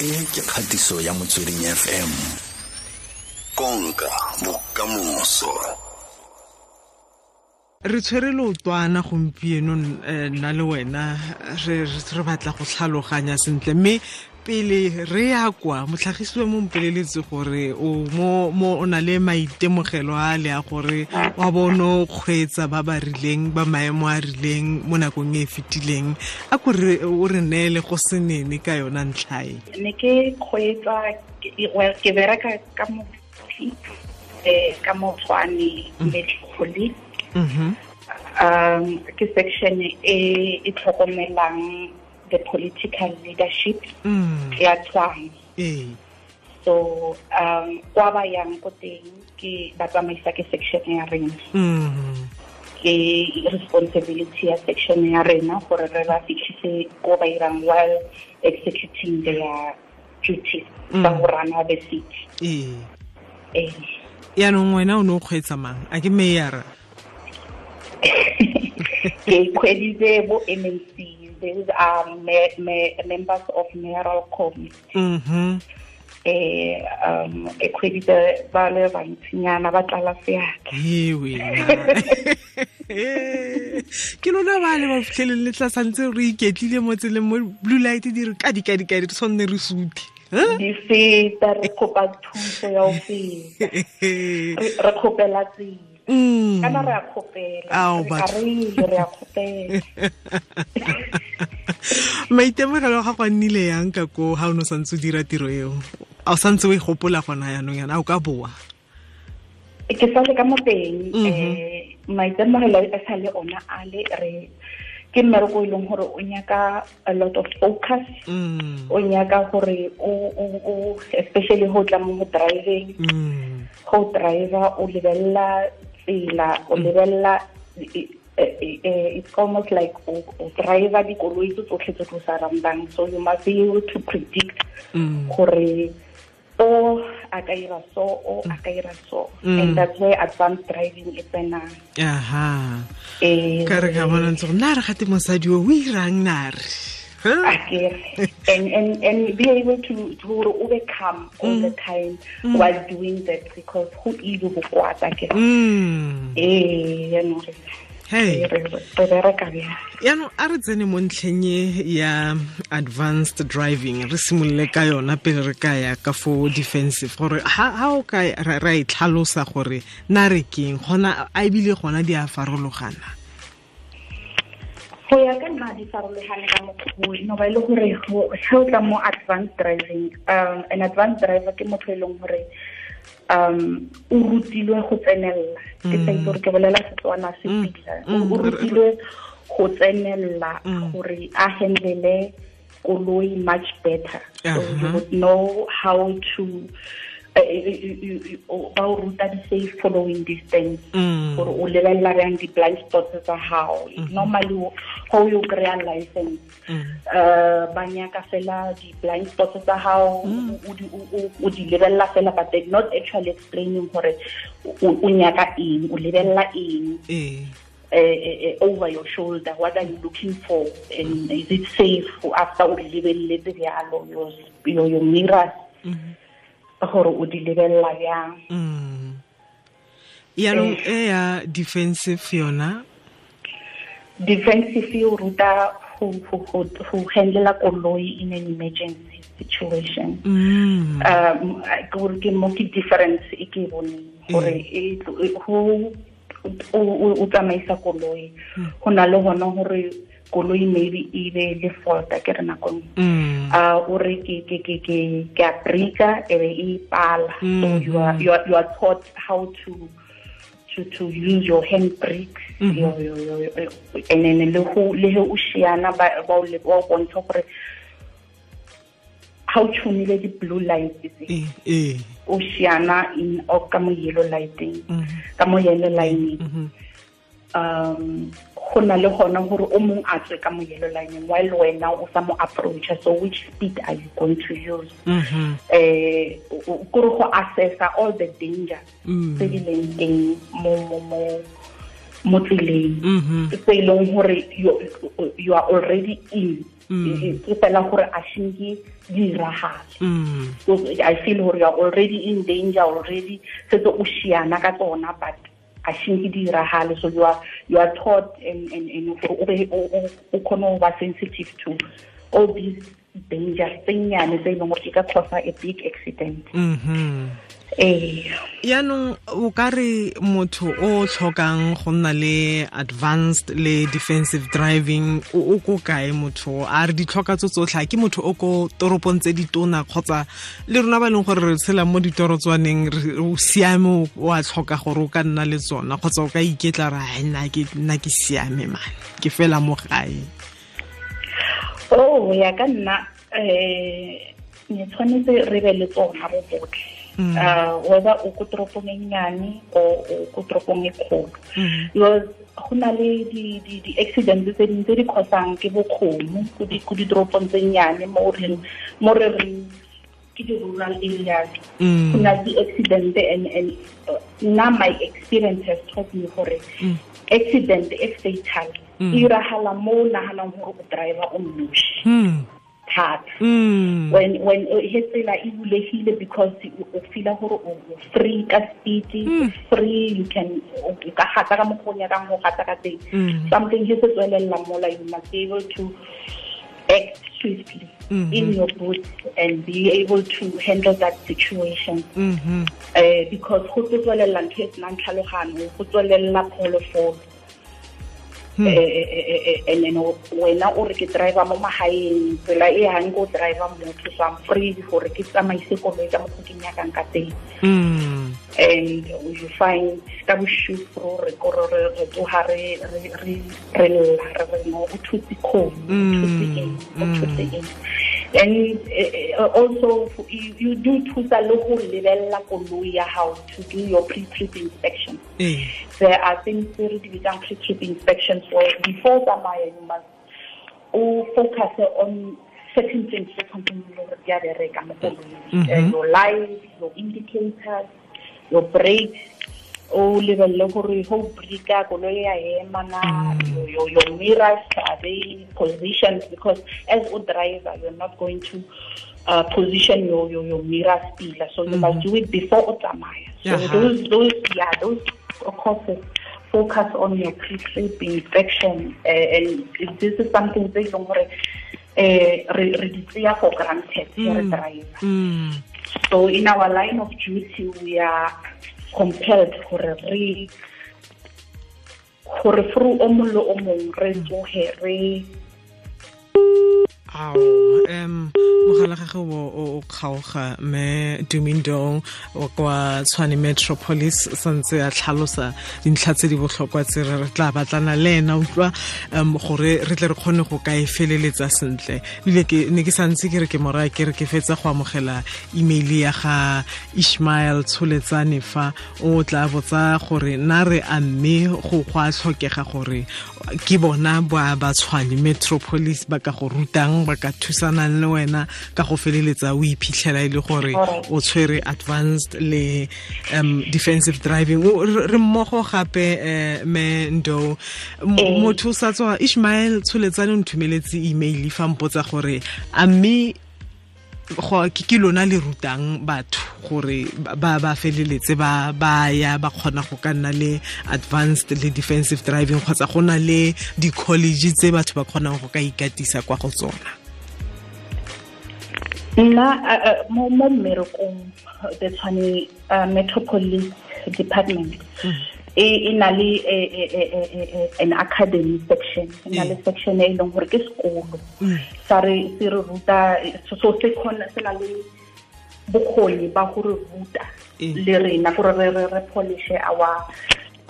e ke kgatiso ya motsweding fm konka bokamoso. Re tshwere leotwana gompieno eh, nna le wena re batla go tlhaloganya sentle mme pele re ya kwa motlhagisiwe mo mpeleletse gore o mo o na le maitemogelo a le a gore wa bono kgweetsa ba ba rileng ba maemo a rileng mo nakong e e fetileng. A kore o re neele go se nene ka yona ntlhae ne ke kgweetsa ke- bereka ka mo eh ka mo tshwane metro police mhm um ke section e e tlhokomelang the political leadership mm. ya Tshwane ee. So um kwa ba yang ko teng ke ba tsamaisa ke section ya rena. Mm ke responsibility ya section ya rena gore re ba fitlhise ko ba irang while executing their duties tsa go rana the city ee. Eh yaanong wena o ne o kgweetsa mang? A ke meyara ke kgweditse bo MNC these are me, me, members of mayoral committee. Mhm eh um ke ba le bantsinyana ba tlala seatla. Ke lona ba le ba fitlheleng le tla santse re iketlile mo tseleng mo blue light di re kadikadikadi re tshwanne re suthi di feta re kopa thuso ya go feta. Re- re kgopela tsela. Mm. kana a kgopela re a kgopela maitemogelo ga a nnile yang ka ko ga o ne o santse o dira tiro eo a o santse o e gopola gona yaanong yana a o ka boa ke sa le ka mo teng Mhm. eh maitemogelo a sa le ona a le re ke mmereko e leng gore o nyaka a lot of focus Mm. o nyaka gore o o- o especially go tla mo go driveng Mm. go driver o lebelela tsela o eh, it's almost like o driver dikoloi tse tsotlhe tse di o surroundang so you must be able to predict Mm. gore o a ka ira so o a ka ira so. Mm. and that's where advanced driving e tsenang aha. Eh ka re ka bona ntse nna re gate mosadi o o irang nare akere and and and be able to to gore o be calm all the time while doing that because who ile bo kwata ke Mm. eh ya no yaanong a re tsene mo ntlheng e ya advanced driving re simolole ka yona pele re ka ya ka fo defensive. Gore ha o ka ra e tlhalosa gore na re keng? Gona a ebile gona di a farologana. Go ya ka nna di farologane ka mokgwa no ba le gore ge o tla mo advanced driving um an advanced driver ke motho e leng gore um o rutilwe go tsenelela ke sa itse gore ke bolela setswana se mm. pila mm. o o rutilwe go tsenelela mm. gore a handle koloi much better. So you uh-huh. would know how to uh, ba o ruta di-safe following distance Mm. gore o lebelela bjang di-blind spots tsa gago normally o- ga o yo kry-a license. Uh ba nyaka fela di-blind spots tsa gago o- o di- lebelela fela but they're not actually explaining gore o nyaka eng o lebelela eng. Ee uh, over your shoulder what are you looking for? And is it safe after o di lebeletse bjalo your, your, your mirrors gore o di lebella yang. Mm. yaanong e ya defensive yona? Defensive e o ruta go handlela koloi in an emergency situation. Mm. um gore ke mo ke difference e ke e boneng gore e e- go o tsamaisa koloi. Go na le gona gore koloi maybe e be le folta ke re nakong Mm. Uh o re ke ke ke ke ke a breaka be pala. So you are you are you are taught how to to to use your hand your, your, your, your, and then le go le ge o šiana ba ba le- ba o bontsha gore ha o tshumile di blue lights tse o šiana in o ka mo yellow lighting Mhm. ka mo yellow lining Mhm. Um go na le gona gore o mong a tswe ka mo yellow lining while wena o sa mo approacha. So which speed are you going to use? O- kore go assessa all the danger Mm. tse di leng teng mo tseleng. Mhm. tse e leng gore you you are already in. Ke fela gore a shinki di iragale. Mm. so i feel gore you are already in danger already. Setse o shiana ka tsona but a shinki di iragale so you are you are taught and and and gore o be o o- o kgone go ba sensitive to all these dangers tse nnyane tse e leng gore di ka causa a big accident Mhm. ee yaanong o ka re motho o tlhokang go nna le advanced le defensive driving o o ko kae motho? A re ditlhoka tso tsotlhe a ke motho o ko toropong tse di tona kgotsa le rona ba e leng gore re tshela mo ditorotswaneng re- o siame o o a tlhoka gore o ka nna le tsona kgotsa o ka iketla ra "Ai, nna ke nna ke siame man. Ke fela mo gae. Oh ya ka nna eh ne tshwanetse re be le tsona bo botlhe Mm. uh whether o ko toropong e nnyane o o ko toropong e kgolo Mhm. because go na le di di di accidents tse dingwe tse di kgosang ke bokgomo ko di ko ditoropong tse nnyane mo re reng ke di rural areas Mm. go na le di-accident and and uh, nna my experience has taught me gore Mm. accident e fatal Mm. e iragala mo o naganang gore o driver o Hmm. Thata Mm. when when uh, he tsela e bulegile because o feela gore o free ka speed Mm. free you can ka gata ka mokgwa o nyakang go gata ka teng Mm. something he se mola you must be able to act swiftly in your boots and be able to handle that situation uh, because go tlo tswelela ntho e senang tlhalogano go tswelela pholofolo and then wena o re ke driver mo magaeng tsela e yang ko driver motho so I'm free gore ke tsamaise koloi ka mokgwa ke nyakang ka teng. Mm. and you find ka bošufro re kore re tsoga re lla re re no o thutse kgomo o thutse eng o thutse eng and uh, also you, you do thusa le go lebelela koloi ya gago to do your pre-trip inspection. Eh. there are things tse re di bitsang pre-trip inspections where before tsamaya you must o focus on certain things tse tshwantseng le di a bereka mo koloing Uh, your lights your indicators your brakes o lebelele gore go brika koloi ya ema na your, your, your mirrors are they positioned because as a driver you're not going to uh, position your, your, your mirrors pila so you must do it before o tsamaya. So Yaha. those those yeah those courses focus on your pre-trip inspection uh, and if this is something tse e leng gore eh re di tseya for granted re driver. Mm. so in our line of duty we are compelled gore re gore through o mong le o mong re tsoge re Ao, um mogala gage o kgaoga me Tumi Ndou o kwa Tshwane Metro Police santse a tlhalosa dintlha tse di botlhokwa tse re tla batlana le ena. Utlwa um gore re tle re kgone go ka e feleletsa sentle. Ebile ne ke santse ke re ke moraya ke re ke fetsa go amogela email ya ga Ishmael Tsholetsane fa o tla botsa gore na re a mme go a tlhokega gore ke bona ba Metro Police ba ka go rutang ba ka thusanang le wena ka go feleletsa o iphitlhela e le gore o tshwere advanced le um defensive driving. Re mmogo gape um me ndo Eh. motho o sa tswa ishmael tsholetsane o nthumeletse email fa mpotsa gore a mme go ke ke lona le rutang batho gore ba ba feleletse ba ba ya ba kgona go ka nna le advanced le defensive driving kgotsa go na le di-college tse batho ba kgonang go ka ikatisa kwa go tsona nna mo mmerekong the tshwane metro police department. E na le an academy section. E na le Mm. section e leng gore ke sekolo. Sa re se re ruta so se kgona se na le bokgoni ba go re ruta Mm. le rena gore re re re polish our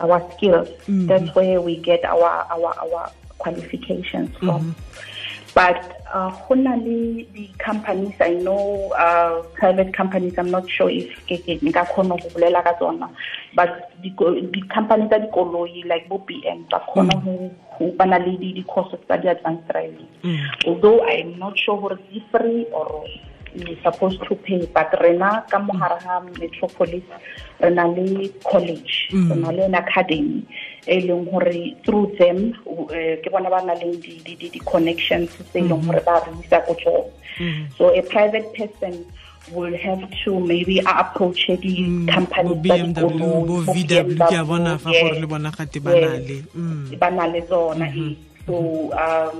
our skills. That's where we get our our our qualifications from. But uh, go na le di-companies i know uh, private companies i'm not sure if nka kgona go bolela ka tsona. But diko- di-company tsa dikoloi like bo bm ba kgona go go- ba na le di- di-courses tsa di-advanced driving. Although i'm not sure gore di free or you're supposed to pay but rena ka mogare ga metropolis re na le college. Re na le an academy e leng gore through them eh, ke bona ba na leng di- di- di- di-connections tse e leng gore ba re isa ko tsone so a private person will have to maybe approach di company tsa BMW bo VW ke a bona fa gore le bona gate ba na le. Mm. ba na le tsona eh. so um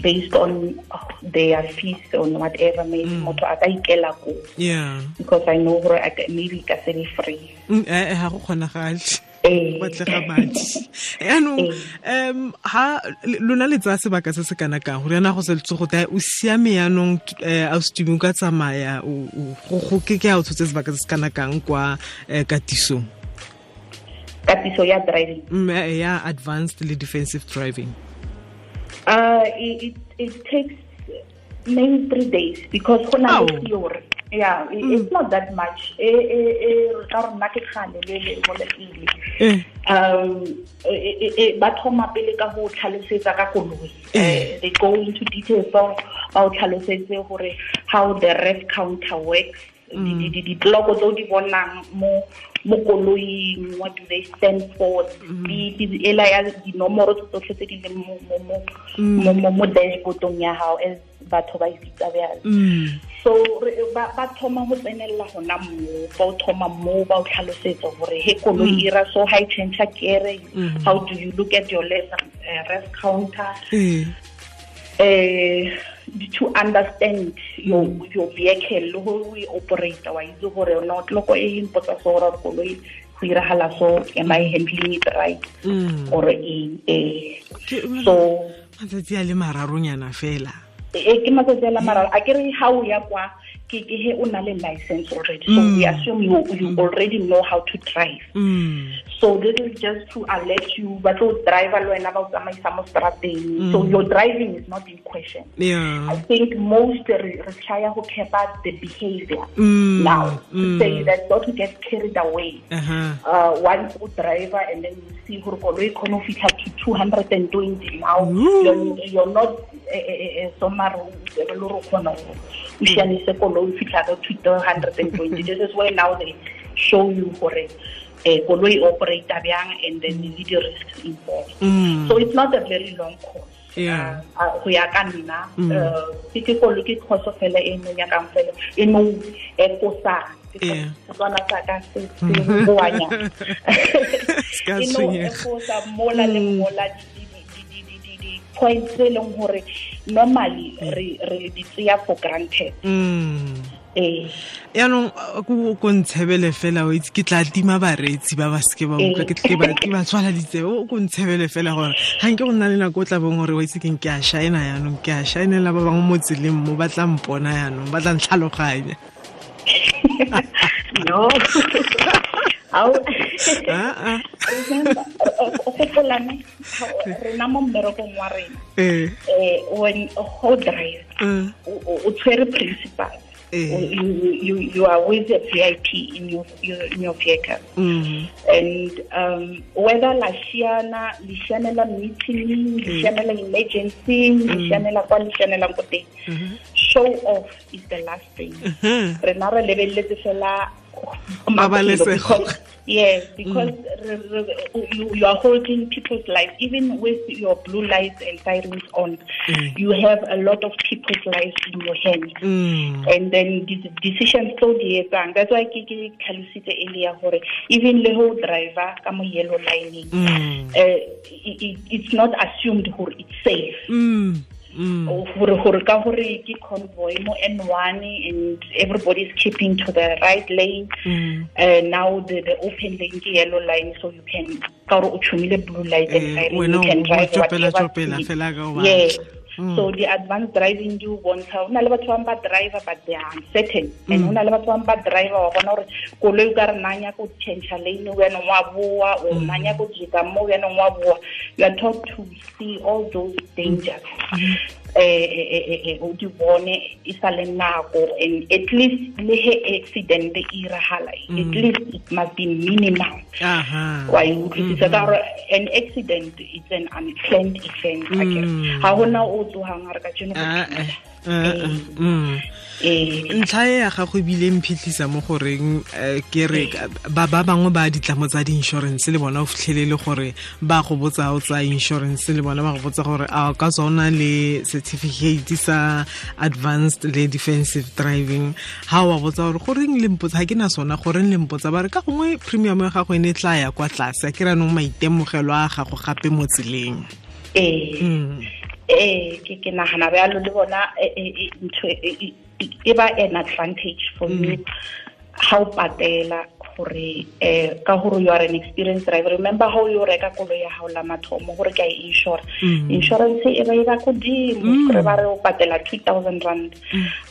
based on oh, their fees or whatever maybe motho a ka ikela ko. Yeah. Because i know gore maybe ka se be free. Ha eh eh, ga go kgonagale. Eh. batlega madi. Yaanong um ha lona le tsaya sebaka se se kana kang? Gore yana go seletse go ta o siame yaanong um a setumi o ka tsamaya go go- ke ke a o tshotse sebaka se se kana kang kwa katisong? Katiso ya driving. Mm, eh, ya advanced le defensive driving Uh, it, it, it takes maybe three days because go na le theory. Yeah, it, it's not that much. Eh, eh, eh, eh Um, eh, eh, eh, ba thoma pele ka go tlhalosetsa ka koloi. Eh, They go into details of ba o tlhalosetse gore how the rev counter works. Di- di- di- Ditloko di bonang mo koloing what do they stand for di ela ya dinomoro tse tsotlhe tse di leng mo dashboardong ya hao as batho ba bjale mm. So ba thoma go tsenelela gona moo ba o thoma moo ba o tlhalosetsa gore he koloi ira so change kere how do you look at your less uh, rest counter? Eh eh to understand your your vehicle le go e operate wa itse gore not tloko e impotsa so gore koloi go iragala so am i handling it right? Mm. Or e eh so matsatsi a le mararonyana fela. E ke matsatsi a le mararo. A kere ga o ya kwa ke o na le license already. So we assume you, you already know how to drive. Mm. So this is just to alert you ba tlo driver le wena ba o tsamaisa mo strateng so your driving is not in question. I think most re try go keep the behavior. Mm, now to mm. say that don't get carried away. Uh-huh. Uh, one good driver and then you see gore koloi kgone go fitlha to 220 now you're, you're not sommarole lo this is where now show you gore um koloi operator bjang and then le di-risks involved mm. so it's not a very long course. Go ya ka nna ke ke ke khoso fela e no ya fela e e le points tse leng gore normally re re di tseya for granted. Mm. Eh yaanong uh, ko ntshebele fela o itse ke tla tima bareetsi ba ba seke ba utlwa ke ba tswala ditsebe o ko ntshebele fela gore ga nke go nna le nako o tla bong gore wa itse keng ke a shina yaanong ke a shinela ba bangwe mo tseleng mo ba tla mpona yaanong ba tla ntlhaloganya. No. Remember dumelane rena mo mmerekong wa rena. Um go drive o tshwere principal. Ee. You, you, are with a VIP in your, your, in your vehicle. Mm. And um, whether la shiana, lishanela meeting, lishanela mm. emergency, lishanela mm. kwa lishanela kote, mm-hmm. show off is the last thing. Mm-hmm. Renare lebelete fela because- yes because re- re- you, you are holding people's lives even with your blue lights and sirens on Mm. you have a lot of people's lives in your hands. Mm. And then the decisions di etsang that's why ke tlhalositse earlier even the whole driver mo yellow lining mm. uh, it, it's not assumed it's safe. Mm mm gore gore ka gore ke convoy mo N1 and everybody is keeping to the right lane. Mm. Uh, now the, the open lane ke yellow line so you can ka gore o tshumile blue light and Eh, siren you can drive whatever speed. fela Mm. so the advanced driving di o bontsha o na le batho bangwe ba driver but they are uncertain. And o na le batho bangwe ba driver wa bona gore koloi o ka re nanya ko change lane o yanong wa boa o nanya ko jeka mo o yanong wa boa. You are taught to see all those dangers. Eh eh, eh, eh, o di bone e sa le nako and at least le he accident e iragala at least it must be minimal aha. Wa utlwisisa ka gore an accident it's an unplanned event Mm. ga gona o tsogang a re ka ntlha e ya gago ebile mphitlhisa mo goreng eh, ke re ba ba bangwe ba ditlamo tsa di-insurance le bona o fitlhelele gore ba go botsa o tsa insurance le bona ba go botsa gore a ka tswa o na le certificate sa advanced le defensive driving. Ha wa botsa gore goreng le mpotsa ga ke na sona goreng le mpotsa ba re ka gongwe premium ya gago e ne e tla ya kwa tlase a ke ranong maitemogelo a gago gape mo tseleng. Eh Mm. Eh ke ke nagana bjalo le bona ntho e- e- e- e ba an advantage for me ha o patela gore eh ka gore you are an experienced driver. Remember how you reka kolo ya hao la mathomo gore ke a e insure. Insurance e ba e ba kodimo gore ba re o patela 2000 rand.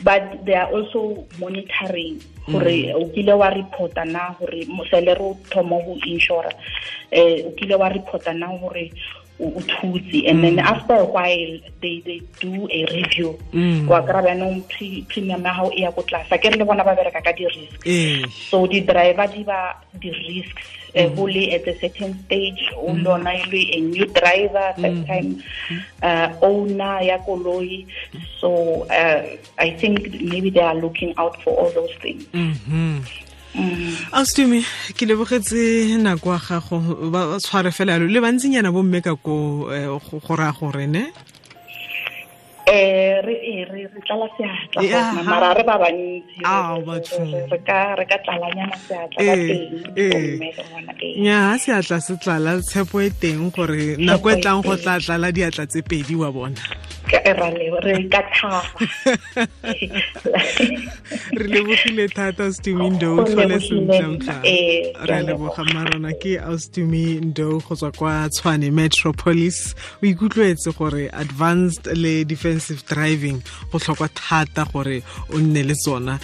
But they are also monitoring gore o kile wa reporta na gore mosele re o thoma go insure eh o kile wa reporta na gore o and then after a while they they do a review. Mm. wa kry-a premium ya gago e ya ko tlase a ke re le bona ba bereka ka di-risk. Eh so di-driver di ba di-risks uh, go le at a certain stage o lona e le a new driver first time uh, owner ya koloi. So uh, i think maybe they are looking out for all those things. Mhm Mm. a stume ke lebogetse nako wa gago ba tshware fela yalo. Le bantsinyana bomme ka ko eh, go raya gore ne? Eh, eh, re tlala seatlamara re ba bantsire ah, ka tlalanyana seatlanyaa seatla se tlala tshepo e teng gore nako e tlang go tla tlala diatla tse pedi wa bona. Re ka tlhaga re lebogile thata stumi ndo Go tlhole lebogile. sentle nna. Eh, ke re leboga marona ke austumi ndo go tswa kwa tshwane metropolis. O ikutlwetse gore advanced le defensive driving go tlhokwa thata gore o nne le tsona